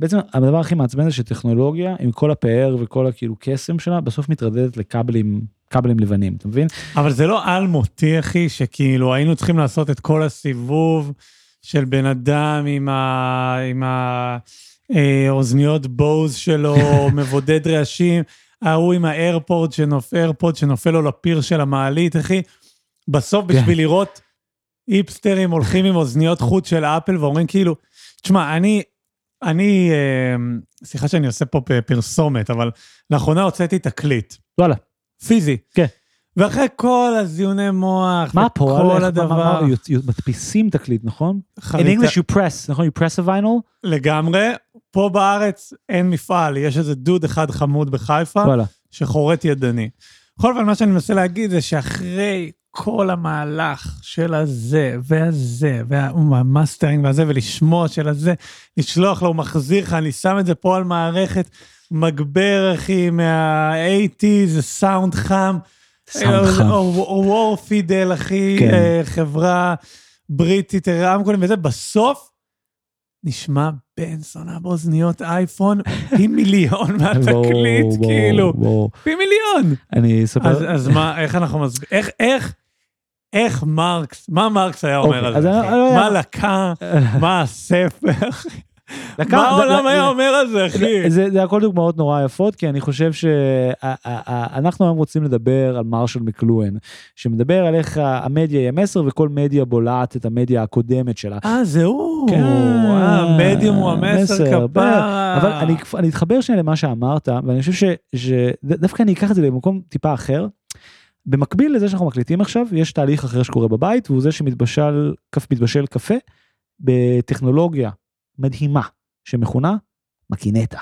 בעצם הדבר הכי מעצבן זה שטכנולוגיה עם כל הפאר וכל הכאילו קסם שלה בסוף מתרדדת לכבלים כבלים לבנים אתה מבין אבל זה לא אלמותי, אחי, שכאילו היינו צריכים לעשות את כל הסיבוב של בן אדם עם ה... עם ה... אה, אוזניות בוז שלו, מבודד רעשים, ההוא עם האיירפוד שנופ... איירפוד שנופל לו לפיר של המעלית, אחי. בסוף כן. בשביל לראות היפסטרים הולכים עם אוזניות חוט של אפל ואומרים כאילו, תשמע, אני, אני, אה, סליחה שאני עושה פה פרסומת, אבל לאחרונה הוצאתי תקליט, וואלה פיזי. כן. ואחרי כל הזיוני מוח, מה פה מה- הדבר, מה- מדפיסים תקליט נכון? In English you press נכון you press a vinyl לגמרי, פה בארץ אין מפעל, יש איזה דוד אחד חמוד בחיפה, שחורט ידני. בכל אופן, מה שאני מנסה להגיד זה שאחרי כל המהלך של הזה והזה, והמאסטרינג והזה, ולשמוע של הזה, לשלוח לו, הוא מחזיר לך, אני שם את זה פה על מערכת, מגבר, אחי, מה-80, זה סאונד חם. סאונד חם. וור פידל, אחי, כן. אה, חברה בריטית, רמקולים וזה, בסוף נשמע בן זונה באוזניות אייפון פי מיליון מהתקליט, כאילו. פי מיליון. אני אספר אז, מה, איך אנחנו מסבירים, איך, איך, איך מרקס, מה מרקס היה אומר אוקיי, על זה? לא. מה לקה, מה הספר, מה העולם היה אומר על זה, אחי? זה, הכל דוגמאות נורא יפות כי אני חושב שאנחנו היום רוצים לדבר על מרשל מקלואן שמדבר על איך המדיה היא המסר וכל מדיה בולעת את המדיה הקודמת שלה. אה, זה הוא, כן, אה, מדיום הוא המסר מסר, כפרה. אבל אני, אתחבר שנייה למה שאמרת ואני חושב שדווקא אני אקח את זה למקום טיפה אחר. במקביל לזה שאנחנו מקליטים עכשיו יש תהליך אחר שקורה בבית והוא זה שמתבשל מתבשל קפה בטכנולוגיה מדהימה שמכונה מקינטה.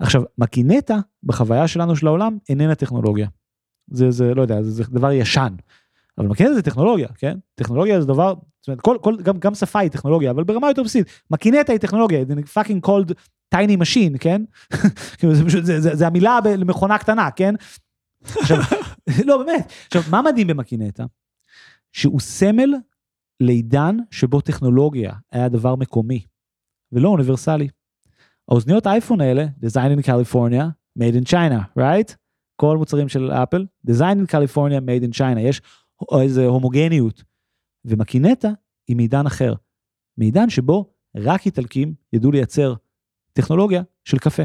עכשיו מקינטה בחוויה שלנו של העולם איננה טכנולוגיה. זה זה לא יודע זה, זה דבר ישן. אבל מקינטה זה טכנולוגיה כן טכנולוגיה זה דבר זאת אומרת, כל, כל, גם, גם שפה היא טכנולוגיה אבל ברמה יותר בסיסית מקינטה היא טכנולוגיה זה fucking called tiny machine כן כאילו, זה, זה, זה, זה המילה למכונה קטנה כן. עכשיו, לא באמת עכשיו מה מדהים במקינטה שהוא סמל לעידן שבו טכנולוגיה היה דבר מקומי ולא אוניברסלי. האוזניות אייפון האלה, design in California, made in China, right? כל מוצרים של אפל, design in California, made in China, יש איזה הומוגניות. ומקינטה היא מעידן אחר, מעידן שבו רק איטלקים ידעו לייצר טכנולוגיה של קפה.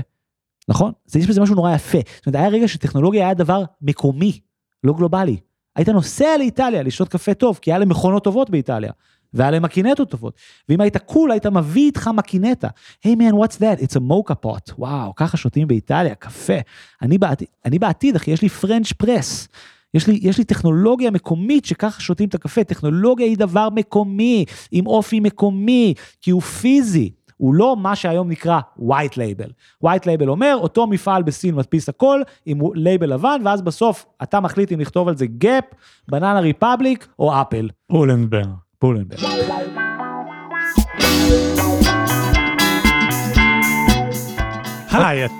נכון? אז יש בזה משהו נורא יפה. זאת אומרת, היה רגע שטכנולוגיה היה דבר מקומי, לא גלובלי. היית נוסע לאיטליה לשתות קפה טוב, כי היה להם מכונות טובות באיטליה, והיה להם מקינטות טובות. ואם היית קול, היית מביא איתך מקינטה. היי מן, what's that? It's a mocha pot. וואו, ככה שותים באיטליה, קפה. אני בעתיד, אני בעתיד אחי, יש לי פרנץ' פרס. יש לי, יש לי טכנולוגיה מקומית שככה שותים את הקפה. טכנולוגיה היא דבר מקומי, עם אופי מקומי, כי הוא פיזי. הוא לא מה שהיום נקרא white label. white label אומר, אותו מפעל בסין מדפיס הכל עם לייבל לבן, ואז בסוף אתה מחליט אם לכתוב על זה Gap, Banana Republic או אפל. פולנברג. פולנברג. היי, את-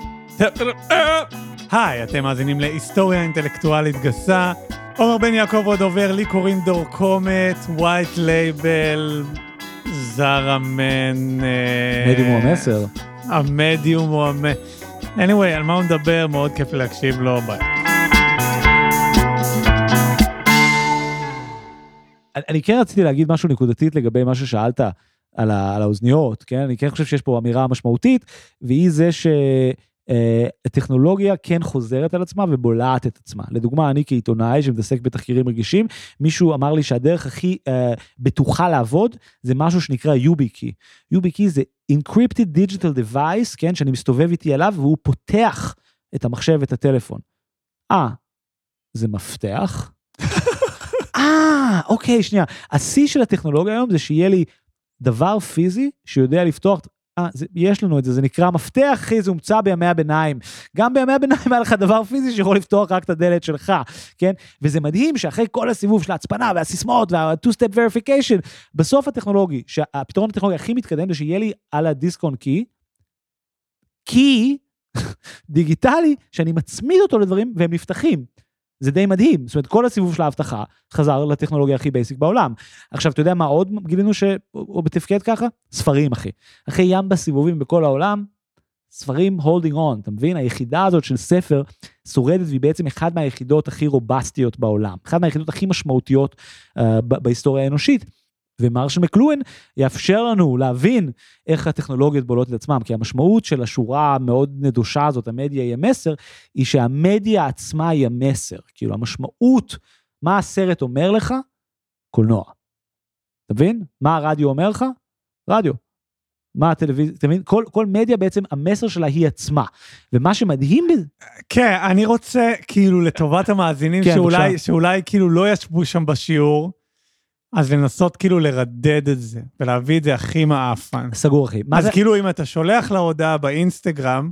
היי, אתם מאזינים להיסטוריה אינטלקטואלית גסה. עומר בן יעקב עוד עובר, לי קוראים דור קומט, white label, זר אמן. אה, מדיום הוא המסר. המדיום הוא המ... anyway, על מה הוא מדבר? מאוד כיף להקשיב לו, ביי. אני- כן רציתי להגיד משהו נקודתית לגבי מה ששאלת על, ה, על האוזניות, כן? אני כן חושב שיש פה אמירה משמעותית, והיא זה שהטכנולוגיה כן חוזרת על עצמה ובולעת את עצמה. לדוגמה, אני כעיתונאי שמתעסק בתחקירים רגישים, מישהו אמר לי שהדרך הכי אה, בטוחה לעבוד זה משהו שנקרא YubiKey. YubiKey זה Encrypted Digital Device, כן? שאני מסתובב איתי עליו והוא פותח את המחשב ואת הטלפון. אה, זה מפתח? אה, אוקיי, שנייה. השיא של הטכנולוגיה היום זה שיהיה לי דבר פיזי שיודע לפתוח, אה, יש לנו את זה, זה נקרא מפתח, אחי, זה הומצא בימי הביניים. גם בימי הביניים היה לך דבר פיזי שיכול לפתוח רק את הדלת שלך, כן? וזה מדהים שאחרי כל הסיבוב של ההצפנה והסיסמאות וה-2-step verification, בסוף הטכנולוגי, שהפתרון הטכנולוגי הכי מתקדם זה שיהיה לי על הדיסק און קי, key דיגיטלי, שאני מצמיד אותו לדברים והם נפתחים. זה די מדהים. זאת אומרת, כל הסיבוב של האבטחה חזר לטכנולוגיה הכי basic בעולם. עכשיו, אתה יודע מה עוד גילינו שהוא מתפקד ככה? ספרים, אחי. אחרי ים סיבובים בכל העולם, ספרים holding on, אתה מבין? היחידה הזאת של ספר שורדת והיא בעצם אחת מהיחידות הכי רובסטיות בעולם, אחת מהיחידות הכי משמעותיות uh, בהיסטוריה האנושית. ומרש מקלואין יאפשר לנו להבין איך הטכנולוגיות בולות את עצמם, כי המשמעות של השורה המאוד נדושה הזאת, המדיה היא המסר, היא שהמדיה עצמה היא המסר. כאילו המשמעות, מה הסרט אומר לך? קולנוע. אתה מבין? מה הרדיו אומר לך? רדיו. מה הטלוויזיה, אתה מבין? כל, כל מדיה בעצם, המסר שלה היא עצמה. ומה שמדהים בזה... כן, אני רוצה, כאילו, לטובת המאזינים כן, שאולי, שאולי כאילו לא ישבו שם בשיעור, אז לנסות כאילו לרדד את זה, ולהביא את זה הכי מעפן. סגור, אחי. אז זה... כאילו, אם אתה שולח לה הודעה באינסטגרם,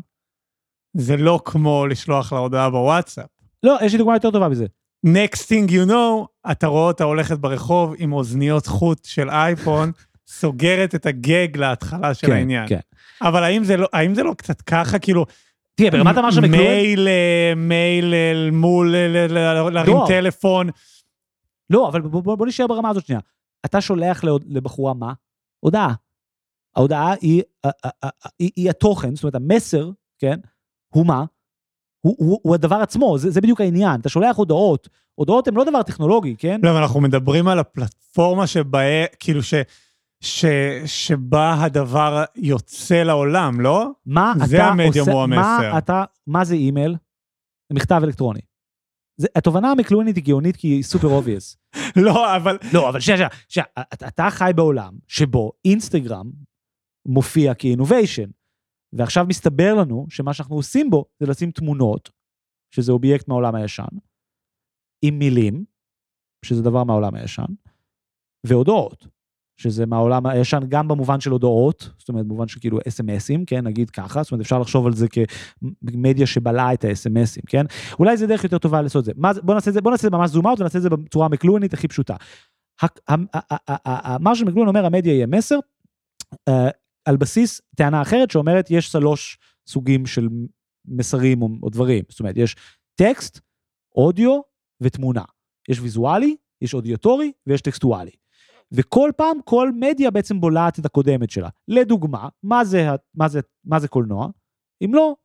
זה לא כמו לשלוח לה הודעה בוואטסאפ. לא, יש לי דוגמה יותר טובה בזה. Next thing you know, אתה רואה אותה הולכת ברחוב עם אוזניות חוט של אייפון, סוגרת את הגג להתחלה של כן, העניין. כן. אבל האם זה, לא, האם זה לא קצת ככה, כאילו... תראה, ברמת אמר שם... מייל, מייל מול, להרים לא. טלפון. לא, אבל בוא, בוא, בוא נשאר ברמה הזאת שנייה. אתה שולח לבחורה מה? הודעה. ההודעה היא, היא, היא התוכן, זאת אומרת, המסר, כן, הוא מה? הוא, הוא, הוא הדבר עצמו, זה, זה בדיוק העניין. אתה שולח הודעות, הודעות הן לא דבר טכנולוגי, כן? לא, אבל אנחנו מדברים על הפלטפורמה שבה, כאילו ש... ש, שבה הדבר יוצא לעולם, לא? מה זה אתה המדיום עושה, הוא המסר. מה, אתה, מה זה אימייל? מכתב אלקטרוני. זה, התובנה המקלוהנית היא גאונית כי היא סופר obvious. לא, אבל... לא, אבל שנייה, שנייה, אתה חי בעולם שבו אינסטגרם מופיע כ innovation, ועכשיו מסתבר לנו שמה שאנחנו עושים בו זה לשים תמונות, שזה אובייקט מהעולם הישן, עם מילים, שזה דבר מהעולם הישן, והודעות, שזה מהעולם הישן גם במובן של הודעות, זאת אומרת במובן של כאילו אס.אם.אסים, כן, נגיד ככה, זאת אומרת אפשר לחשוב על זה כמדיה שבלעה את האס.אם.אסים, כן? אולי זה דרך יותר טובה לעשות את זה. מה, בוא נעשה את זה, בוא נעשה את זה ממש זום אאוט ונעשה את זה בצורה מקלואנית הכי פשוטה. מה שמקלואן אומר, המדיה יהיה מסר, אה, על בסיס טענה אחרת שאומרת יש שלוש סוגים של מסרים או דברים, זאת אומרת יש טקסט, אודיו ותמונה. יש ויזואלי, יש אודיוטורי ויש טקסטואלי. וכל פעם, כל מדיה בעצם בולעת את הקודמת שלה. לדוגמה, מה זה, מה זה, מה זה קולנוע? אם לא,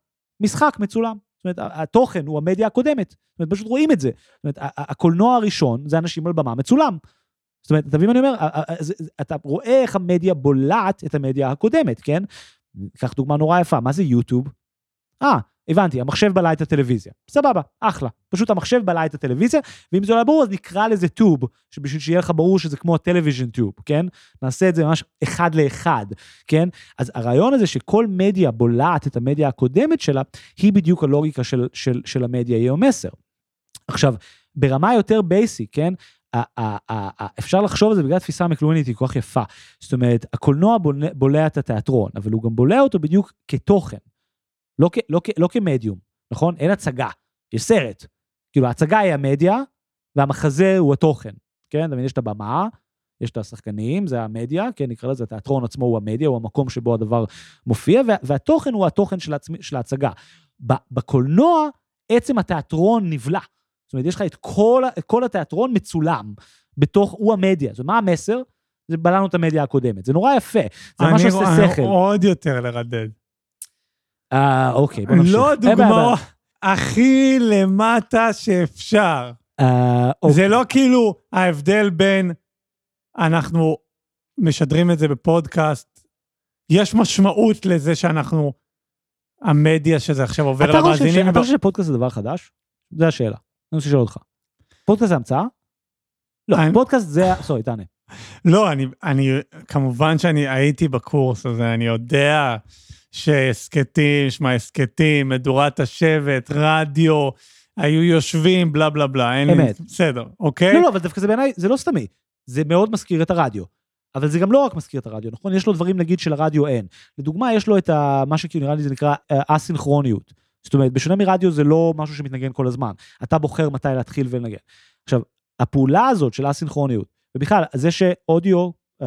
משחק מצולם. זאת אומרת, התוכן הוא המדיה הקודמת. זאת אומרת, פשוט רואים את זה. זאת אומרת, הקולנוע הראשון זה אנשים על במה מצולם. זאת אומרת, אתה מבין מה אני אומר? אתה רואה איך המדיה בולעת את המדיה הקודמת, כן? קח דוגמה נורא יפה, מה זה יוטיוב? אה, הבנתי, המחשב בלע את הטלוויזיה. סבבה, אחלה. פשוט המחשב בלע את הטלוויזיה, ואם זה לא ברור, אז נקרא לזה tube, שבשביל שיהיה לך ברור שזה כמו ה television tube, כן? נעשה את זה ממש אחד לאחד, כן? אז הרעיון הזה שכל מדיה בולעת את המדיה הקודמת שלה, היא בדיוק הלוגיקה של, של, של המדיה, היא המסר. עכשיו, ברמה יותר basic, כן? אפשר לחשוב על זה בגלל תפיסה מקלוהנית היא כל כך יפה. זאת אומרת, הקולנוע בולע את התיאטרון, אבל הוא גם בולע אותו בדיוק כתוכן. לא, כ, לא, לא כמדיום, נכון? אין הצגה, יש סרט. כאילו ההצגה היא המדיה, והמחזה הוא התוכן, כן? אתה מבין, יש את הבמה, יש את השחקנים, זה המדיה, כן, נקרא לזה, התיאטרון עצמו הוא המדיה, הוא המקום שבו הדבר מופיע, וה, והתוכן הוא התוכן של, עצמי, של ההצגה. בקולנוע, עצם התיאטרון נבלע. זאת אומרת, יש לך את כל, את כל התיאטרון מצולם, בתוך, הוא המדיה. זאת אומרת, מה המסר? זה בלענו את המדיה הקודמת. זה נורא יפה, זה ממש עושה שכל. עוד יותר לרדד. אה, אוקיי, בוא נמשיך. לא דוגמה הכי למטה שאפשר. אה, אוקיי. זה לא כאילו ההבדל בין אנחנו משדרים את זה בפודקאסט, יש משמעות לזה שאנחנו, המדיה שזה עכשיו עובר למאזינים. אתה חושב שפודקאסט זה דבר חדש? זו השאלה. אני רוצה לשאול אותך. פודקאסט זה המצאה? לא, פודקאסט זה, סורי, תענה. לא, אני, אני, כמובן שאני הייתי בקורס הזה, אני יודע שהסכתים, שמע הסכתים, מדורת השבט, רדיו, היו יושבים, בלה בלה בלה, אין אמת. בסדר, אוקיי? לא, לא, אבל דווקא זה בעיניי, זה לא סתמי. זה מאוד מזכיר את הרדיו. אבל זה גם לא רק מזכיר את הרדיו, נכון? יש לו דברים, נגיד, שלרדיו אין. לדוגמה, יש לו את ה, מה שכאילו נראה לי זה נקרא אסינכרוניות. זאת אומרת, בשונה מרדיו זה לא משהו שמתנגן כל הזמן. אתה בוחר מתי להתחיל ולנגן. עכשיו, הפעולה הזאת של אסינכרוניות, ובכלל, זה שאודיו uh,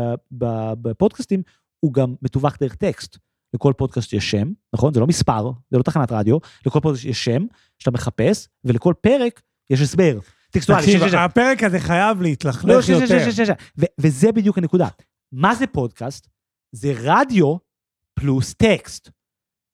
בפודקאסטים, הוא גם מתווך דרך טקסט. לכל פודקאסט יש שם, נכון? זה לא מספר, זה לא תחנת רדיו, לכל פודקאסט יש שם שאתה מחפש, ולכל פרק יש הסבר. טקסטואלי. תקשיב. הפרק הזה חייב לא, להתלכלך שנייה, יותר. וזה בדיוק הנקודה. מה זה פודקאסט? זה רדיו פלוס טקסט.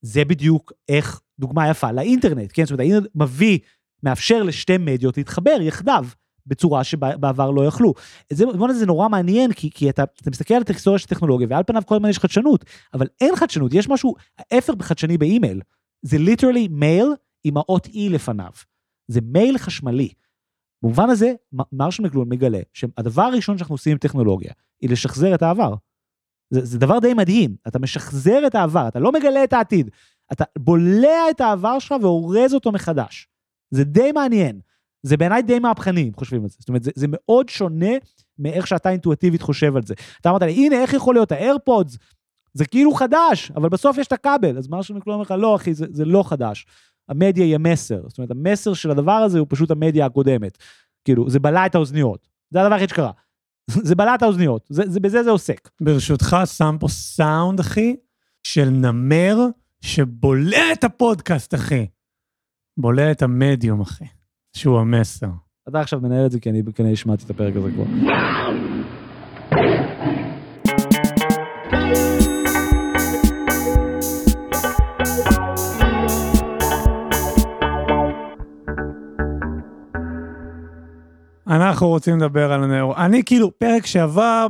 זה בדיוק איך, דוגמה יפה, לאינטרנט, כן? זאת אומרת, האינטרנט מביא, מאפשר לשתי מדיות להתחבר יחדיו. בצורה שבעבר לא יכלו. זה, במובן זה נורא מעניין, כי, כי אתה, אתה מסתכל על ההיסטוריה של טכנולוגיה, ועל פניו כל הזמן יש חדשנות, אבל אין חדשנות, יש משהו, ההפך בחדשני באימייל. זה literally מייל עם האות E לפניו. זה מייל חשמלי. במובן הזה, מרשל מקלון מגלה שהדבר הראשון שאנחנו עושים עם טכנולוגיה, היא לשחזר את העבר. זה, זה דבר די מדהים, אתה משחזר את העבר, אתה לא מגלה את העתיד, אתה בולע את העבר שלך ואורז אותו מחדש. זה די מעניין. זה בעיניי די מהפכני, אם חושבים על זה. זאת אומרת, זה, זה מאוד שונה מאיך שאתה אינטואיטיבית חושב על זה. אתה אמרת לי, הנה, איך יכול להיות האיירפודס? זה כאילו חדש, אבל בסוף יש את הכבל. אז מרשל מקלון אומר לך, לא, אחי, זה, זה לא חדש. המדיה היא המסר. זאת אומרת, המסר של הדבר הזה הוא פשוט המדיה הקודמת. כאילו, זה בלע את האוזניות. זה הדבר היחיד שקרה. זה בלע את האוזניות, זה, זה, בזה זה עוסק. ברשותך, שם פה סאונד, אחי, של נמר שבולע את הפודקאסט, אחי. בולע את המדיום, אחי, שהוא המסר. אתה עכשיו מנהל את זה כי אני כנראה השמעתי את הפרק הזה כבר. אנחנו רוצים לדבר על הנאור. אני כאילו, פרק שעבר,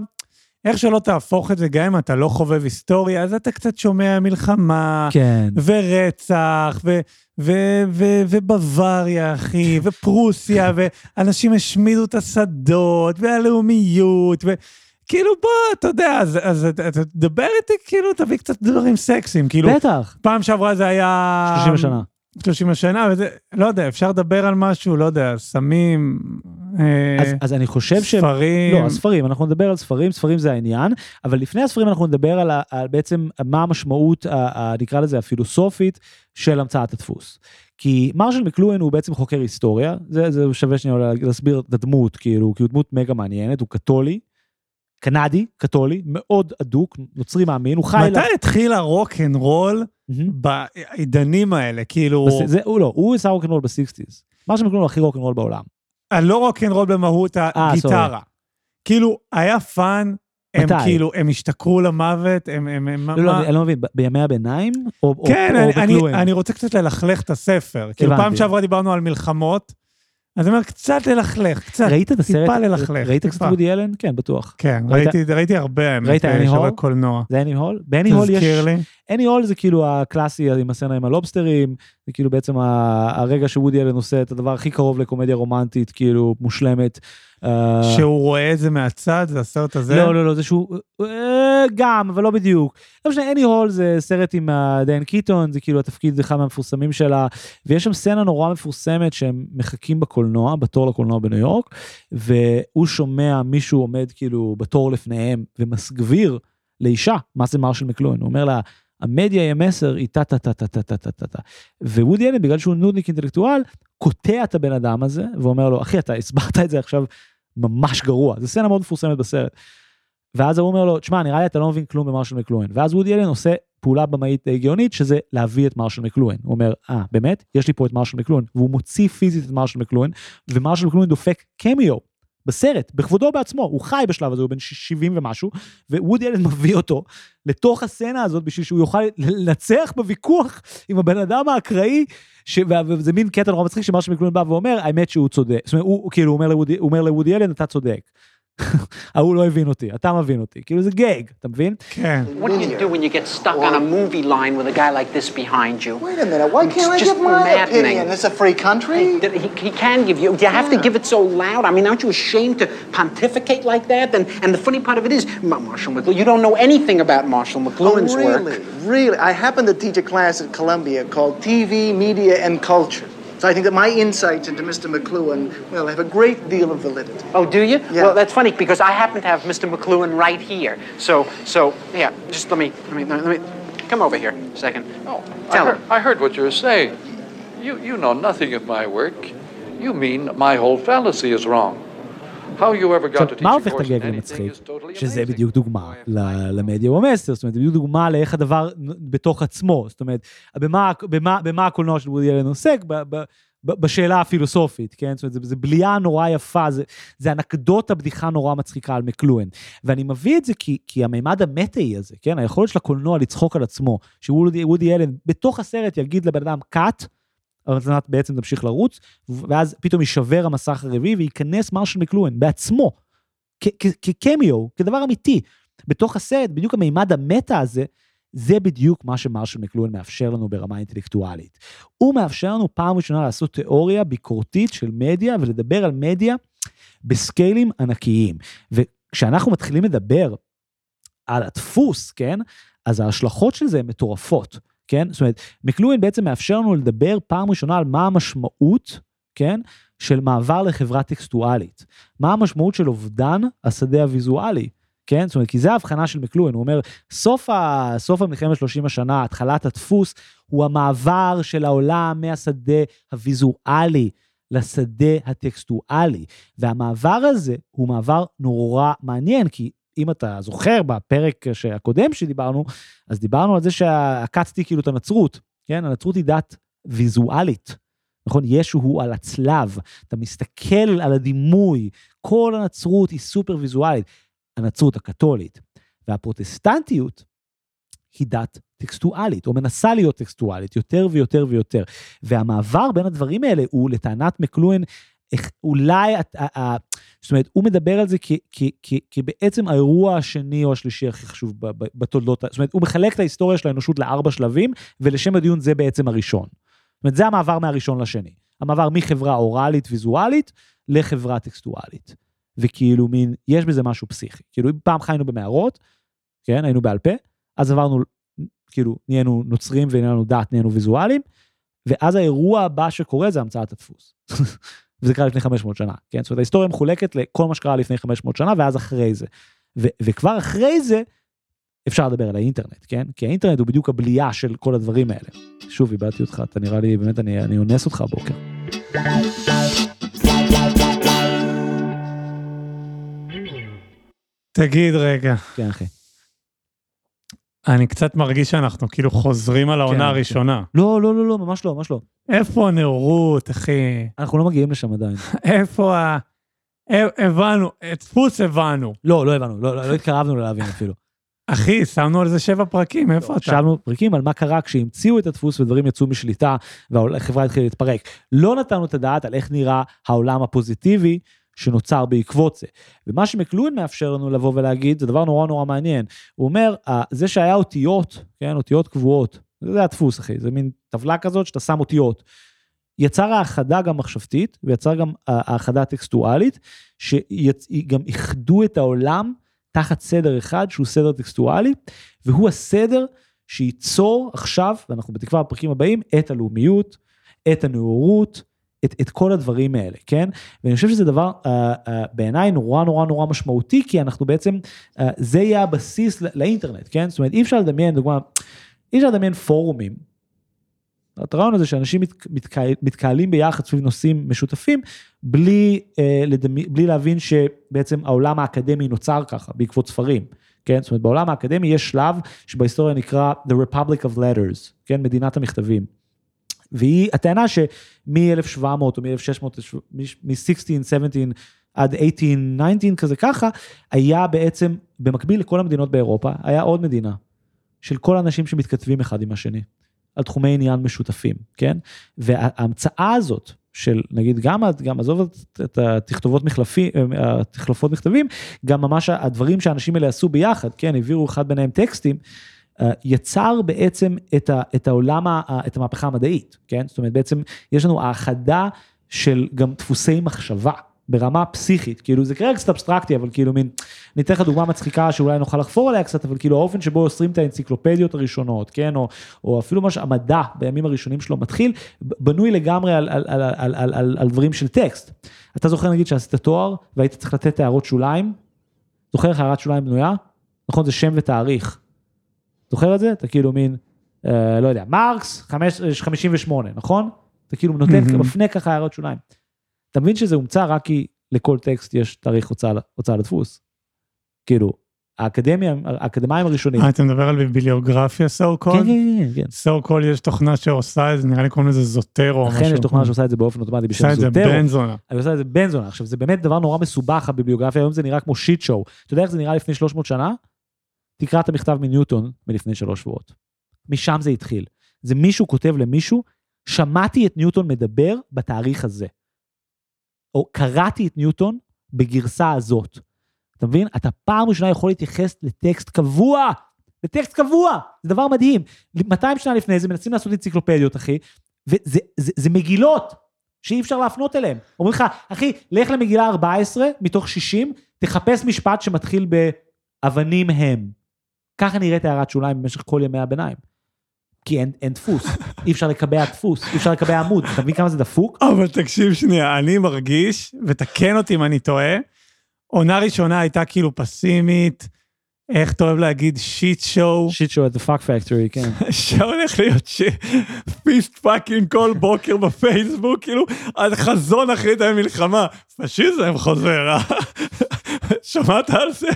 איך שלא תהפוך את זה, גם אם אתה לא חובב היסטוריה, אז אתה קצת שומע מלחמה, כן. ורצח, ו- ו- ו- ובוואריה, אחי, ופרוסיה, ואנשים השמידו את השדות, והלאומיות, וכאילו, בוא, אתה יודע, אז, אז אתה תדבר איתי, כאילו, תביא קצת דברים סקסיים, כאילו, בטח, פעם שעברה זה היה... 30 שנה. 30 שנה, וזה, לא יודע, אפשר לדבר על משהו, לא יודע, סמים, אז, אז אני חושב ש... ספרים. לא, הספרים, אנחנו נדבר על ספרים, ספרים זה העניין, אבל לפני הספרים אנחנו נדבר על, על בעצם מה המשמעות, ה- ה- נקרא לזה הפילוסופית, של המצאת הדפוס. כי מרשל מקלואין הוא בעצם חוקר היסטוריה, זה, זה שווה שנייה להסביר את הדמות, כאילו, כי הוא דמות מגה מעניינת, הוא קתולי, קנדי, קתולי, מאוד אדוק, נוצרי מאמין, הוא חי... מתי התחיל הרוק אנד רול מהמם. בעידנים האלה? כאילו, בס- זה, הוא לא, הוא עשה רוקנרול ב sixties. מרשל מקלואין הוא הכי רוקנרול בעולם. הלא רוק אנד רול במהות אה, הגיטרה. כאילו, היה fun, הם מתי? כאילו, הם השתכרו למוות, הם... הם, הם לא, לא, מה- אני, אני לא מבין, בימי הביניים? או, כן, או, או אני, אני? אני רוצה קצת ללכלך את הספר. כאילו. פעם שעברה דיברנו על מלחמות, אז אני אומר, קצת ללכלך, קצת, ראית את הסרט? טיפה ללכלך. ראית קצת. וודי אלן? כן, בטוח. כן, ראית- ראיתי, ראיתי הרבה, האמת, ראית אני הול? קולנוע. זה אני הול? באני הול יש... תזכיר לי. אני הול זה כאילו הקלאסי עם הסצנה עם הלובסטרים, זה כאילו בעצם הרגע שוודי אלן עושה את הדבר הכי קרוב לקומדיה רומנטית, כאילו מושלמת. אה, שהוא רואה את זה מהצד, זה הסרט הזה? לא, לא, לא, זה שהוא... אה, גם, אבל לא בדיוק. לא משנה, אני הול זה סרט עם אה, דיין קיטון, זה כאילו התפקיד אחד מהמפורסמים שלה, ויש שם סצנה נורא מפורסמת שהם מחכים בקולנוע, בתור לקולנוע בניו יורק, והוא שומע מישהו עומד כאילו בתור לפניהם ומסגביר לאישה, מה זה מרשל מקלוין, הוא אומר לה, המדיה היא המסר, היא טה-טה-טה-טה-טה-טה-טה. ווודי אלן, בגלל שהוא נודניק אינטלקטואל, קוטע את הבן אדם הזה, ואומר לו, אחי, אתה הסברת את זה עכשיו ממש גרוע. זו סצנה מאוד מפורסמת בסרט. ואז הוא אומר לו, תשמע, נראה לי אתה לא מבין כלום במרשל מקלואן. ואז וודי אלן עושה פעולה במאית הגיונית, שזה להביא את מרשל מקלואן. הוא אומר, אה, ah, באמת? יש לי פה את מרשל מקלואן. והוא מוציא פיזית את מרשל מקלואן, ומרשל מקלואן דופק קמיו בסרט, בכבודו בעצמו. הוא חי בשלב הזה, הוא בן 70 ומשהו, ווודי אלן מביא אותו לתוך הסצנה הזאת בשביל שהוא יוכל לנצח בוויכוח עם הבן אדם האקראי, ש... וזה מין קטע נורא מצחיק שמרשל מקלואין בא ואומר, האמת שהוא צודק. זאת אומרת, הוא, כאילו אומר לוודי, אומר לוודי אלן, אתה צודק. ההוא לא הבין אותי, אתה מבין אותי. כאילו זה גג, אתה מבין? כן. What do you do when you get stuck on a movie line with a guy like this behind you? Wait a minute, why can't I It's just give my maddening. opinion? It's a free country. He, he, he can give you. Do you have to give it so loud? I mean, aren't you ashamed to pontificate like that? And and the funny part of it is, Ma- Marshall McLuhan. You don't know anything about Marshall Oh, McLuhan's really? work. Really? I happen to teach a class at Columbia called TV, Media, and Culture. So I think that my insights into Mr. McLuhan, well, have a great deal of validity. Oh, do you? Yeah. Well, that's funny because I happen to have Mr. McLuhan right here. So, so yeah. Just let me, let me, let me. Come over here a second. Oh, I Tell heard, him. I heard what you were saying. You, you know nothing of my work. You mean my whole fallacy is wrong. עכשיו, מה הופך את הגג למצחיק? שזה. בדיוק דוגמה ל- למדיה הוא המסר, זאת אומרת, זה בדיוק דוגמה לאיך הדבר בתוך עצמו, זאת אומרת, במה, הקולנוע של וודי אלן עוסק, בשאלה הפילוסופית, כן? זאת אומרת, זה, זה בליעה נורא יפה, זה, זה אנקדוטה בדיחה נורא מצחיקה על מקלואן. ואני מביא את זה כי, כי המימד המטאי הזה, כן? היכולת של הקולנוע לצחוק על עצמו, שוודי וודי אלן בתוך הסרט יגיד לבן אדם cut, המצלמה בעצם תמשיך לרוץ, ואז פתאום יישבר המסך הרביעי וייכנס מרשל מקלואן בעצמו, כקמיו, כדבר אמיתי. בתוך הסרט, בדיוק המימד המטה הזה, זה בדיוק מה שמרשל מקלואן מאפשר לנו ברמה אינטלקטואלית. הוא מאפשר לנו פעם ראשונה לעשות תיאוריה ביקורתית של מדיה ולדבר על מדיה בסקיילים ענקיים. וכשאנחנו מתחילים לדבר על הדפוס, כן, אז ההשלכות של זה הן מטורפות, כן? זאת אומרת, מקלואן בעצם מאפשר לנו לדבר פעם ראשונה על מה המשמעות, כן, של מעבר לחברה טקסטואלית. מה המשמעות של אובדן השדה הוויזואלי. כן? זאת אומרת, כי זה ההבחנה של מקלואן, הוא אומר, סוף, ה... סוף המלחמת 30 השנה, התחלת הדפוס, הוא המעבר של העולם מהשדה הוויזואלי לשדה הטקסטואלי. והמעבר הזה הוא מעבר נורא מעניין, כי אם אתה זוכר בפרק הקודם שדיברנו, אז דיברנו על זה שעקצתי כאילו את הנצרות, כן? הנצרות היא דת ויזואלית. נכון? ישו הוא על הצלב, אתה מסתכל על הדימוי, כל הנצרות היא סופר ויזואלית. הנצרות הקתולית. והפרוטסטנטיות היא דת טקסטואלית, או מנסה להיות טקסטואלית, יותר ויותר ויותר. והמעבר בין הדברים האלה הוא, לטענת מקלואן, אולי, זאת אומרת, הוא מדבר על זה כבעצם האירוע השני או השלישי הכי חשוב בתולדות, זאת אומרת, הוא מחלק את ההיסטוריה של האנושות לארבע שלבים, ולשם הדיון זה בעצם הראשון. זאת אומרת, זה המעבר מהראשון לשני. המעבר מחברה אוראלית ויזואלית לחברה טקסטואלית. וכאילו מין, יש בזה משהו פסיכי. כאילו אם פעם חיינו במערות, כן, היינו בעל פה, אז עברנו, כאילו, נהיינו נוצרים ונהיינו דת, נהיינו ויזואלים, ואז האירוע הבא שקורה זה המצאת הדפוס. וזה קרה לפני 500 שנה, כן? זאת אומרת, ההיסטוריה מחולקת לכל מה שקרה לפני 500 שנה, ואז אחרי זה. ו- וכבר אחרי זה, אפשר לדבר על האינטרנט, כן? כי האינטרנט הוא בדיוק הבלייה של כל הדברים האלה. שוב, איבדתי אותך, אתה נראה לי, באמת, אני, אני אונס אותך הבוקר. תגיד רגע, כן, אחי. אני קצת מרגיש שאנחנו כאילו חוזרים על העונה כן, הראשונה. לא, לא, לא, לא, ממש לא, ממש לא. איפה הנאורות, אחי? אנחנו לא מגיעים לשם עדיין. איפה ה... הבנו, דפוס הבנו. לא, לא הבנו, לא, לא, לא התקרבנו להבין אפילו. אחי, שמנו על זה שבע פרקים, איפה אתה? שאלנו פרקים על מה קרה כשהמציאו את הדפוס ודברים יצאו משליטה והחברה התחילה להתפרק. לא נתנו את הדעת על איך נראה העולם הפוזיטיבי שנוצר בעקבות זה. ומה שמקלואין מאפשר לנו לבוא ולהגיד, זה דבר נורא נורא מעניין. הוא אומר, "אה, זה שהיה אותיות, כן, אותיות קבועות, זה הדפוס, אחי, זה מין טבלה כזאת שאתה שם אותיות. יצר האחדה גם מחשבתית, ויצר גם האחדה טקסטואלית, שגם איחדו את העולם תחת סדר אחד, שהוא סדר טקסטואלי, והוא הסדר שייצור עכשיו, ואנחנו בתקווה בפרקים הבאים, את הלאומיות, את הנאורות, את, את כל הדברים האלה, כן? ואני חושב שזה דבר uh, uh, בעיניי נורא נורא נורא משמעותי, כי אנחנו בעצם, uh, זה יהיה הבסיס לא- לאינטרנט, כן? זאת אומרת, אי אפשר לדמיין, דוגמה, אי אפשר לדמיין פורומים. הרעיון הזה שאנשים מת, מתקהל, מתקהלים ביחד סביב נושאים משותפים, בלי, uh, לדמי, בלי להבין שבעצם העולם האקדמי נוצר ככה, בעקבות ספרים. כן, זאת אומרת בעולם האקדמי יש שלב שבהיסטוריה נקרא The Republic of Letters, כן, מדינת המכתבים. והיא הטענה שמ-1700 או מ-1600, מ-16, 17 עד 18, 19 כזה ככה, היה בעצם, במקביל לכל המדינות באירופה, היה עוד מדינה של כל האנשים שמתכתבים אחד עם השני, על תחומי עניין משותפים, כן? וההמצאה הזאת, של נגיד גם, גם עזוב את- התכתובות מחלפים, התחלפות מכתבים, גם ממש הדברים שהאנשים האלה עשו ביחד, כן, העבירו אחד ביניהם טקסטים, אה, יצר בעצם את, ה, את העולם, את המהפכה המדעית, כן? זאת אומרת, בעצם יש לנו האחדה של גם דפוסי מחשבה. ברמה פסיכית, כאילו זה כרגע קצת אבסטרקטי, אבל כאילו מין, אני אתן לך דוגמה מצחיקה שאולי נוכל לחפור עליה קצת, אבל כאילו האופן שבו אוסרים את האנציקלופדיות הראשונות, כן, או, או אפילו מה שהמדע בימים הראשונים שלו מתחיל, בנוי לגמרי על, על, על, על, על, על, על דברים של טקסט. אתה זוכר נגיד שעשית תואר והיית צריך לתת הערות שוליים? זוכר איך הערת שוליים בנויה? נכון, זה שם ותאריך. זוכר את זה? אתה כאילו מין, אה, לא יודע, מרקס, חמש- 58, נכון? אתה כאילו נותן, מהמם. מפנה ככה הערות שוליים. אתה מבין שזה הומצא רק כי לכל טקסט יש תאריך הוצאה, הוצאה לדפוס. כאילו, האקדמיה, האקדמאים הראשונים. אה, אתה מדבר על ביבליוגרפיה so כן, called? כן, כן, כן. so called יש תוכנה שעושה את זה, נראה לי קוראים לזה זוטרו. או אכן משהו. יש תוכנה שעושה את זה באופן אוטומטי בשם עושה את זה זוטרו. בן זונה. אני עושה את זה בן זונה. עכשיו, זה באמת דבר נורא מסובך, הביבליוגרפיה, היום זה נראה כמו שיט שואו. אתה יודע איך זה נראה לפני 300 שנה? תקרא את המכתב מניוטון מלפני שלוש שבועות. משם זה התחיל. זה מישהו כותב למישהו, שמעתי את ניוטון מדבר בתאריך הזה. או קראתי את ניוטון בגרסה הזאת. אתה מבין? אתה פעם ראשונה יכול להתייחס לטקסט קבוע. לטקסט קבוע! זה דבר מדהים. 200 שנה לפני זה מנסים לעשות אנציקלופדיות, אחי, וזה זה, זה מגילות שאי אפשר להפנות אליהן. אומרים לך, אחי, לך למגילה 14 מתוך 60, תחפש משפט שמתחיל באבנים הם. ככה נראית הערת שוליים במשך כל ימי הביניים. כי אין, אין דפוס, אי אפשר לקבע דפוס, אי אפשר לקבע עמוד, אתה מבין כמה זה דפוק? אבל תקשיב שנייה, אני מרגיש, ותקן אותי אם אני טועה, עונה ראשונה הייתה כאילו פסימית, איך אתה אוהב להגיד shit show, shit show את the fuck factory, כן. שהולך להיות fist fucking כל בוקר בפייסבוק, כאילו, על חזון אחרית המלחמה, פשיזם חוזר, אה? שמעת על זה?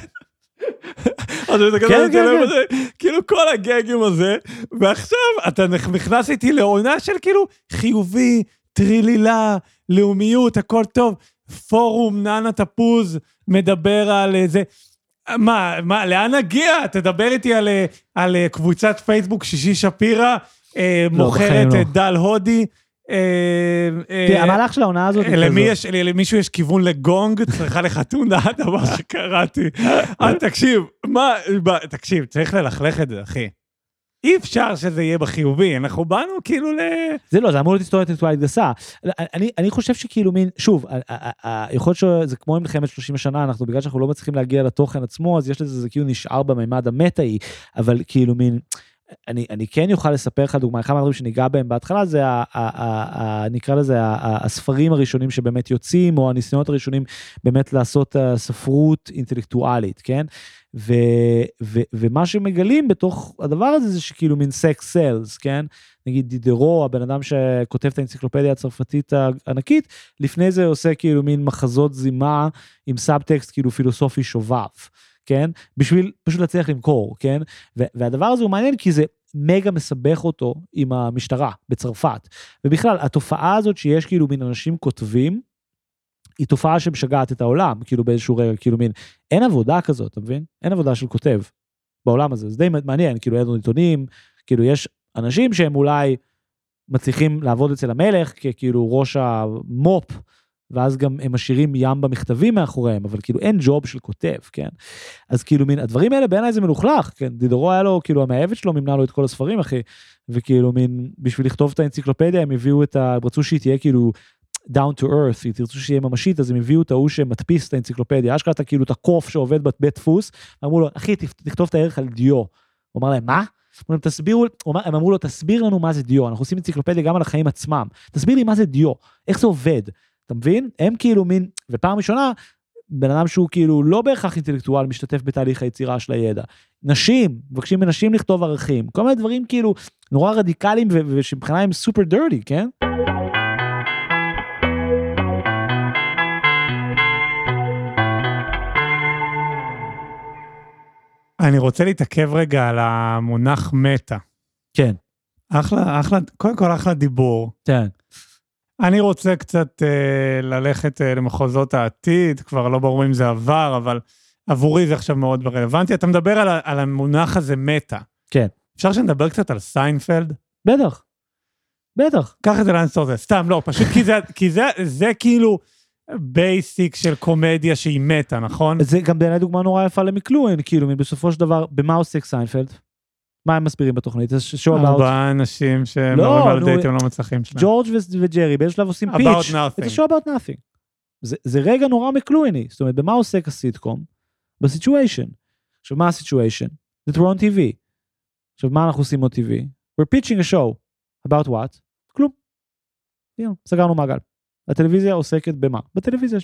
אז כזה, כן, אתה כן. יודע, כאילו כל הגגים הזה, ועכשיו אתה נכנס איתי לעונה של כאילו חיובי, טרילילה, לאומיות, הכל טוב. פורום ננה תפוז מדבר על אה, זה. מה, מה, לאן נגיע? תדבר איתי על, אה, על אה, קבוצת פייסבוק שישי שפירא, אה, לא, מוכרת לא. אה, דל הודי. אה, אה, תראה, המהלך של העונה הזאת, למי כזאת. יש, למישהו יש כיוון לגונג, צריכה לך תונה, דבר שקראתי. אה, תקשיב, מה, תקשיב, צריך ללכלך את זה, אחי. אי אפשר שזה יהיה בחיובי, אנחנו באנו כאילו ל... זה לא, זה אמור להיות היסטוריה אינטלקטואלית גסה. אני, אני חושב שכאילו מין, שוב, יכול להיות שזה כמו עם מלחמת 30 השנה, אנחנו בגלל שאנחנו לא מצליחים להגיע לתוכן עצמו, אז יש לזה, זה כאילו נשאר בממד המטאי, אבל כאילו מין, אני, אני כן יוכל לספר לך דוגמה, אחד מהדברים שניגע בהם בהתחלה זה, ה, ה, ה, ה, נקרא לזה, ה, ה, הספרים הראשונים שבאמת יוצאים, או הניסיונות הראשונים באמת לעשות אה, ספרות אינטלקטואלית, כן? ו, ו, ומה שמגלים בתוך הדבר הזה זה שכאילו מין סקס סלס, כן? נגיד דידרו, הבן אדם שכותב את האנציקלופדיה הצרפתית הענקית, לפני זה עושה כאילו מין מחזות זימה עם סאבטקסט כאילו פילוסופי שובב, כן? בשביל פשוט להצליח למכור, כן? והדבר הזה הוא מעניין כי זה מגה מסבך אותו עם המשטרה בצרפת. ובכלל, התופעה הזאת שיש כאילו מין אנשים כותבים, היא תופעה שמשגעת את העולם, כאילו באיזשהו רגע, כאילו מין, אין עבודה כזאת, אתה מבין? אין עבודה של כותב בעולם הזה, זה די מעניין, כאילו אין לנו עיתונים, כאילו יש אנשים שהם אולי מצליחים לעבוד אצל המלך ככאילו ראש המו"פ, ואז גם הם משאירים ים במכתבים מאחוריהם, אבל כאילו אין ג'וב של כותב, כן? אז כאילו מין, הדברים האלה בעיניי זה מלוכלך, כן? דידורו היה לו, כאילו המאהבת שלו מימנה לו את כל הספרים, אחי, וכאילו מין, בשביל לכתוב את האנציקלופדיה הם הביאו את ה... הם רצו שהיא תהיה כאילו down to earth, היא תרצו שיהיה ממשית, אז הם הביאו את ההוא שמדפיס את האנציקלופדיה, אשכרה אתה כאילו את הקוף שעובד בבית דפוס, אמרו לו, אחי, תכ- תכתוב את הערך על דיו. הוא אמר להם, מה? להם, תסבירו, הם אמרו לו, תסביר לנו מה זה דיו, אנחנו עושים אנציקלופדיה גם על החיים עצמם, תסביר לי מה זה דיו, איך זה עובד, אתה מבין? הם כאילו מין, ופעם ראשונה, בן אדם שהוא כאילו לא בהכרח אינטלקטואל משתתף בתהליך היצירה של הידע. נשים, מבקשים מנשים לכתוב ערכים, כל מיני דברים כאילו נורא רדיקליים ושמבחינה הם סופר דרטי, כן? אני רוצה להתעכב רגע על המונח מטא. כן. אחלה, אחלה, קודם כל אחלה דיבור. כן. אני רוצה קצת אה, ללכת אה, למחוזות העתיד, כבר לא ברור אם זה עבר, אבל עבורי זה עכשיו מאוד רלוונטי. אתה מדבר על, על המונח הזה מטא. כן. אפשר שנדבר קצת על סיינפלד? בטח. בטח. קח את זה שאתה רוצה. סתם, לא, פשוט כי זה, כי זה, זה כאילו basic של קומדיה שהיא מטא, נכון? זה גם בעיניי דוגמה נורא יפה למקלואין, כאילו, בסופו של דבר, במה עוסק סיינפלד? מה הם מסבירים בתוכנית? זה show about. ארבעה אנשים שהם לא, על דייטים לא מצליחים שלהם. ג'ורג' וג'רי באיזשהו שלב עושים About pitch. nothing. זה show about nothing. זה, זה רגע נורא מקלוהני, זאת אומרת, במה עוסק הסיטקום? ב situation. עכשיו, מה ה situation? they're on TV. עכשיו, מה אנחנו עושים עוד TV? We're pitching a show. about what? כלום. סגרנו מעגל. הטלוויזיה עוסקת במה? בטלוויזיה.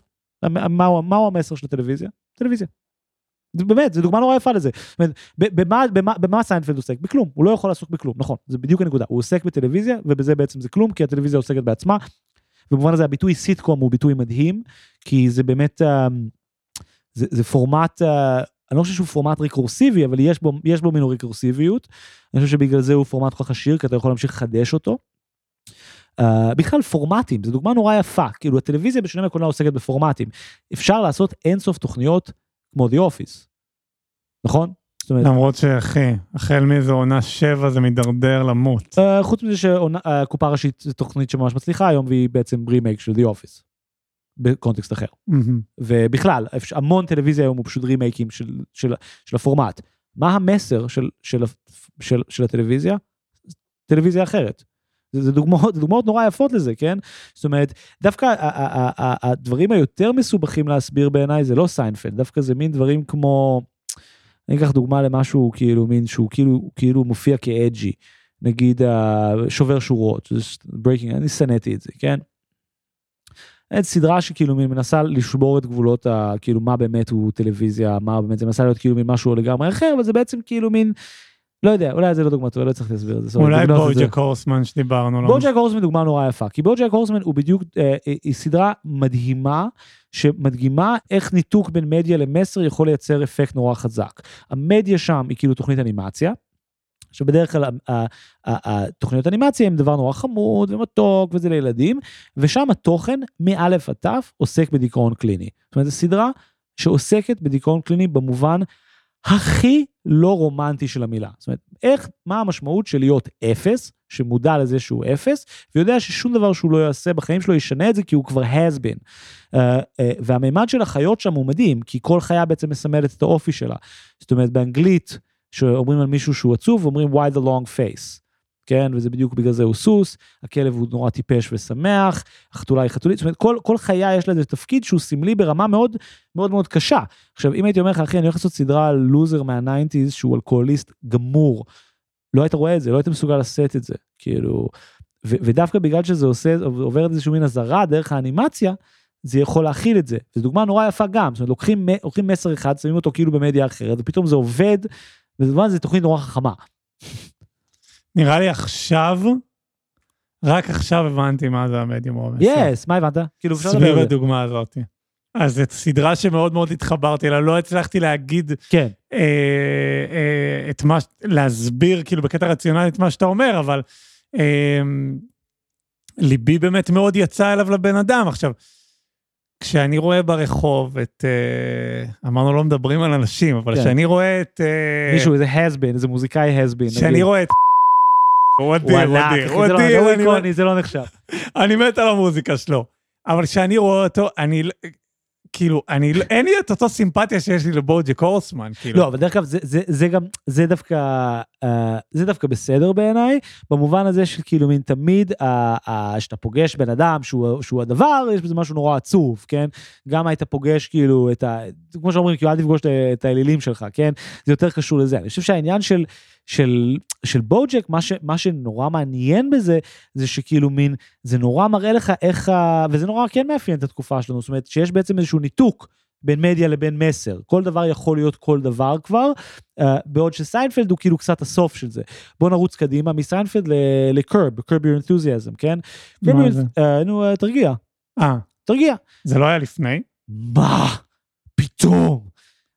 מהו המסר של הטלוויזיה? טלוויזיה. באמת, זו דוגמה נורא יפה לזה. במה, סיינפלד עוסק? בכלום. הוא לא יכול לעסוק בכלום, נכון. זה בדיוק הנקודה. הוא עוסק בטלוויזיה, ובזה בעצם זה כלום, כי הטלוויזיה עוסקת בעצמה. במובן הזה הביטוי סיטקום הוא ביטוי מדהים, כי זה באמת, אה, זה, זה פורמט אה, אני לא חושב שהוא פורמט ריקורסיבי, אבל יש בו, יש בו מין ריקורסיביות. אני חושב שבגלל זה הוא פורמט כל כך עשיר, כי אתה יכול להמשיך לחדש אותו. Uh, בכלל פורמטים, זו דוגמה נורא יפה, כאילו הטלוויזיה בשונה מהקולנוע עוסקת בפורמטים. אפשר לעשות אינסוף תוכניות כמו The Office, נכון? אומרת, למרות שאחי, החל מאיזו עונה שבע זה מידרדר למות. uh, חוץ מזה שקופה ראשית זו תוכנית שממש מצליחה היום והיא בעצם רימייק של The Office. בקונטקסט אחר. מהמם. ובכלל, המון טלוויזיה היום הוא פשוט רימייקים של, של, של הפורמט. מה המסר של, של, של, של הטלוויזיה? טלוויזיה אחרת. זה, דוגמאות, דוגמאות נורא יפות לזה, כן? זאת אומרת, דווקא הדברים היותר מסובכים להסביר בעיניי זה לא סיינפלד, דווקא זה מין דברים כמו, אני אקח דוגמה למשהו כאילו מין שהוא כאילו, כאילו מופיע כ edgy, נגיד שובר שורות, Breaking, אני שנאתי את זה, כן? את סדרה שכאילו מין מנסה לשבור את גבולות ה... כאילו מה באמת הוא טלוויזיה, מה באמת זה מנסה להיות כאילו מין משהו לגמרי אחר, אבל זה בעצם כאילו מין, לא יודע, אולי זה לא דוגמה טובה, לא צריך להסביר את זה. אולי. BoJack הורסמן שדיברנו עליו. בוג'ק הורסמן דוגמה נורא יפה, כי בוג'ק הורסמן הוא בדיוק, אה, אה, היא סדרה מדהימה, שמדגימה איך ניתוק בין מדיה למסר יכול לייצר אפקט נורא חזק. המדיה שם היא כאילו תוכנית אנימציה, שבדרך כלל התוכניות אנימציה הם דבר נורא חמוד ומתוק וזה לילדים, ושם התוכן מא' עד ת' עוסק בדיכאון קליני. זאת אומרת, זו סדרה שעוסקת בדיכאון קליני במובן הכי לא רומנטי של המילה. זאת אומרת, איך, מה המשמעות של להיות אפס, שמודע לזה שהוא אפס, ויודע ששום דבר שהוא לא יעשה בחיים שלו ישנה את זה כי הוא כבר has been. Uh, uh, והמימד של החיות שם הוא מדהים, כי כל חיה בעצם מסמלת את האופי שלה. זאת אומרת, באנגלית, שאומרים על מישהו שהוא עצוב, אומרים why the long face. כן, וזה בדיוק בגלל זה הוא סוס, הכלב הוא נורא טיפש ושמח, החתולה היא חתולית, זאת אומרת, כל, כל חיה יש לה איזה תפקיד שהוא סמלי ברמה מאוד מאוד מאוד קשה. עכשיו, אם הייתי אומר לך, אחי, אני הולך לעשות סדרה על לוזר מה nineties שהוא אלכוהוליסט גמור, לא היית רואה את זה, לא היית מסוגל לשאת את זה, כאילו, ו- ודווקא בגלל שזה עושה, עובר איזשהו מין הזרה דרך האנימציה, זה יכול להכיל את זה. זו דוגמה נורא יפה גם, זאת אומרת, לוקחים, לוקחים מסר אחד, שמים אותו כאילו במדיה אחרת, ופתאום זה עובד, ובזמן זה תוכנית נורא חכמה. נראה לי עכשיו, רק עכשיו הבנתי מה זה המדיום הוא המסר. yes, מה הבנת? כאילו, אפשר לדבר סביב על זה. הדוגמה הזאת. אז זאת סדרה שמאוד מאוד התחברתי אליה, לא הצלחתי להגיד, כן, אה, אה, את מה, להסביר כאילו בקטע רציונלי את מה שאתה אומר, אבל אה, ליבי באמת מאוד יצא אליו לבן אדם. עכשיו, כשאני רואה ברחוב את, אה, אמרנו לא מדברים על אנשים, אבל כן. כשאני רואה את... אה, מישהו, איזה has been, איזה מוזיקאי has been. כשאני. רואה את... הוא אדיר, הוא אדיר, הוא זה לא- אדיר, אני- איקוני, זה לא נחשב. אני מת על המוזיקה שלו. אבל כשאני רואה אותו, אני... כאילו, אני... אין לי את אותו סימפתיה שיש לי לבוג'ק הורסמן, כאילו. לא, אבל דרך אגב, זה, זה, זה גם, זה דווקא, uh, זה דווקא בסדר בעיניי, במובן הזה שכאילו מין תמיד, uh, uh, שאתה פוגש בן אדם שהוא, שהוא הדבר, יש בזה משהו נורא עצוב, כן? גם היית פוגש כאילו את ה... כמו שאומרים, כאילו אל תפגוש את, האלילים שלך, כן? זה יותר קשור לזה. אני חושב שהעניין של, של, של בוג'ק, מה, ש, מה שנורא מעניין בזה, זה שכאילו מין, זה נורא מראה לך איך ה... וזה נורא כן מאפיין את התקופה שלנו, זאת אומרת שיש בעצם איזשהו ניתוק בין מדיה לבין מסר. כל דבר יכול להיות כל דבר כבר, uh, בעוד שסיינפלד הוא כאילו קצת הסוף של זה. בוא נרוץ קדימה מסיינפלד לקרב, קרב your enthusiasm, כן? מה זה? אה, נו, אה, תרגיע, אה, תרגיע. זה לא היה לפני? מה? פתאום.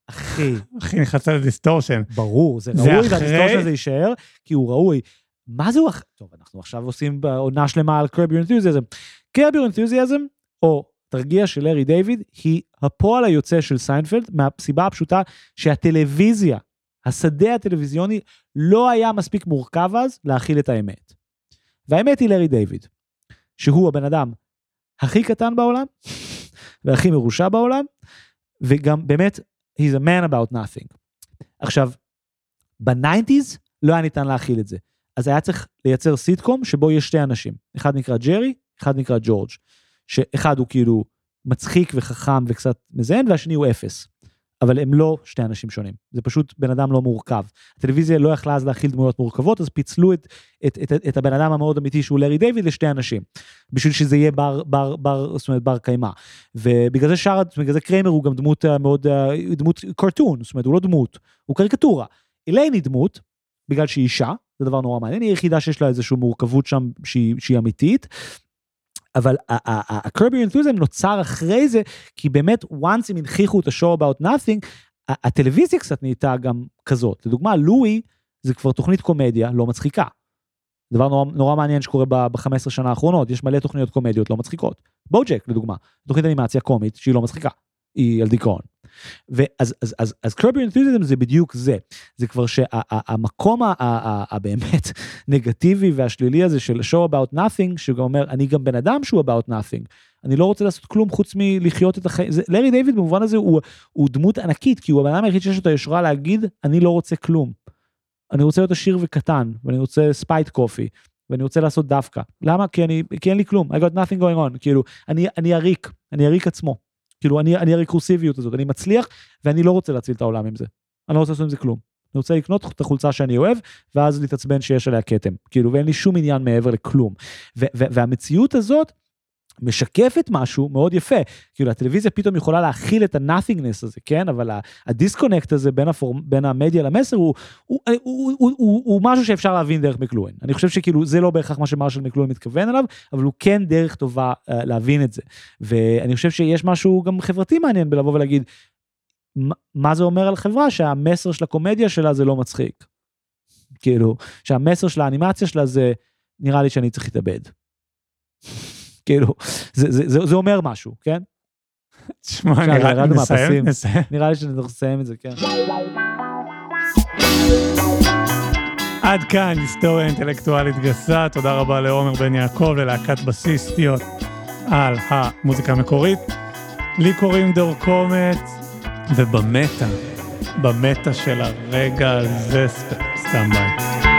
אחי, אחי, נכנסת ל distortion. ברור, זה ראוי? וה distortion הזה יישאר, כי הוא ראוי. מה זה הוא אח... טוב, אנחנו עכשיו עושים עונה שלמה על Curb Your Enthusiasm. Curb Your Enthusiasm, או תרגיע של לארי דיוויד, היא הפועל היוצא של סיינפלד, מהסיבה הפשוטה שהטלוויזיה, השדה הטלוויזיוני, לא היה מספיק מורכב אז להכיל את האמת. והאמת היא לארי דיוויד, שהוא הבן אדם הכי קטן בעולם, והכי מרושע בעולם, וגם באמת, he's a man about nothing. עכשיו, ב nineties לא היה ניתן להכיל את זה. אז היה צריך לייצר סיטקום שבו יש שתי אנשים. אחד נקרא ג'רי, אחד נקרא ג'ורג'. שאחד הוא כאילו מצחיק וחכם וקצת מזיין, והשני הוא אפס. אבל הם לא שתי אנשים שונים, זה פשוט בן אדם לא מורכב. הטלוויזיה לא יכלה אז להכיל דמויות מורכבות, אז פיצלו את, את, את, את הבן אדם המאוד אמיתי שהוא לארי דיוויד לשתי אנשים, בשביל שזה יהיה בר, בר, בר, זאת אומרת בר קיימא. ובגלל זה שר, בגלל זה קריימר הוא גם דמות מאוד, דמות קרטון, זאת אומרת הוא לא דמות, הוא קריקטורה. אליין היא דמות, בגלל שהיא אישה, זה דבר נורא מעניין, היא היחידה שיש לה איזושהי מורכבות שם שהיא, שהיא אמיתית. אבל Your Enthusiasm נוצר אחרי זה, כי באמת, once הם הנכיחו את ה-show about nothing, הטלוויזיה קצת נהייתה גם כזאת. לדוגמה, לואי זה כבר תוכנית קומדיה לא מצחיקה. דבר נורא, נורא מעניין שקורה ב-15 שנה האחרונות, יש מלא תוכניות קומדיות לא מצחיקות. בוג'ק, לדוגמה, תוכנית אנימציה קומית שהיא לא מצחיקה, היא על דיכאון. ואז אז, אז, אז קרבי אנתוזיזם זה בדיוק זה, זה כבר שהמקום הבאמת נגטיבי והשלילי הזה של show about nothing, שגם אומר, אני גם בן אדם שהוא about nothing, אני לא רוצה לעשות כלום חוץ מלחיות את החיים, זה- לארי דיוויד במובן הזה הוא, הוא דמות ענקית, כי הוא הבן אדם היחיד שיש לו את היושרה להגיד, אני לא רוצה כלום. אני רוצה להיות עשיר וקטן, ואני רוצה spite coffee, ואני רוצה לעשות דווקא. למה? כי, אני, כי אין לי כלום, I got nothing going on, כאילו, אני, אני הריק, אני הריק עצמו. כאילו, אני, אני הרקורסיביות הזאת, אני מצליח, ואני לא רוצה להציל את העולם עם זה. אני לא רוצה לעשות עם זה כלום. אני רוצה לקנות את החולצה שאני אוהב, ואז להתעצבן שיש עליה כתם. כאילו, ואין לי שום עניין מעבר לכלום. והמציאות הזאת משקפת משהו מאוד יפה. כאילו, הטלוויזיה פתאום יכולה להכיל את ה-nothingness הזה, כן? אבל הדיסקונקט הזה בין, הפור... בין המדיה למסר הוא, הוא, הוא, הוא, הוא, הוא, הוא משהו שאפשר להבין דרך מקלואין. אני חושב שכאילו זה לא בהכרח מה שמרשל מקלואין מתכוון אליו, אבל הוא כן דרך טובה uh, להבין את זה. ואני חושב שיש משהו גם חברתי מעניין בלבוא ולהגיד, מה זה אומר על חברה שהמסר של הקומדיה שלה זה לא מצחיק. כאילו, שהמסר של האנימציה שלה זה, נראה לי שאני צריך להתאבד. כאילו, זה, זה, זה, זה אומר משהו, כן? תשמע, נראה לי נסיים. נסיים. נראה לי שאני צריך לסיים את זה, כן. עד כאן היסטוריה אינטלקטואלית גסה, תודה רבה לעומר בן יעקב, ללהקת בסיסטיות על המוזיקה המקורית. לי קוראים דור קומץ, ובמטה, במטה של הרגע הזה, סתם ביי.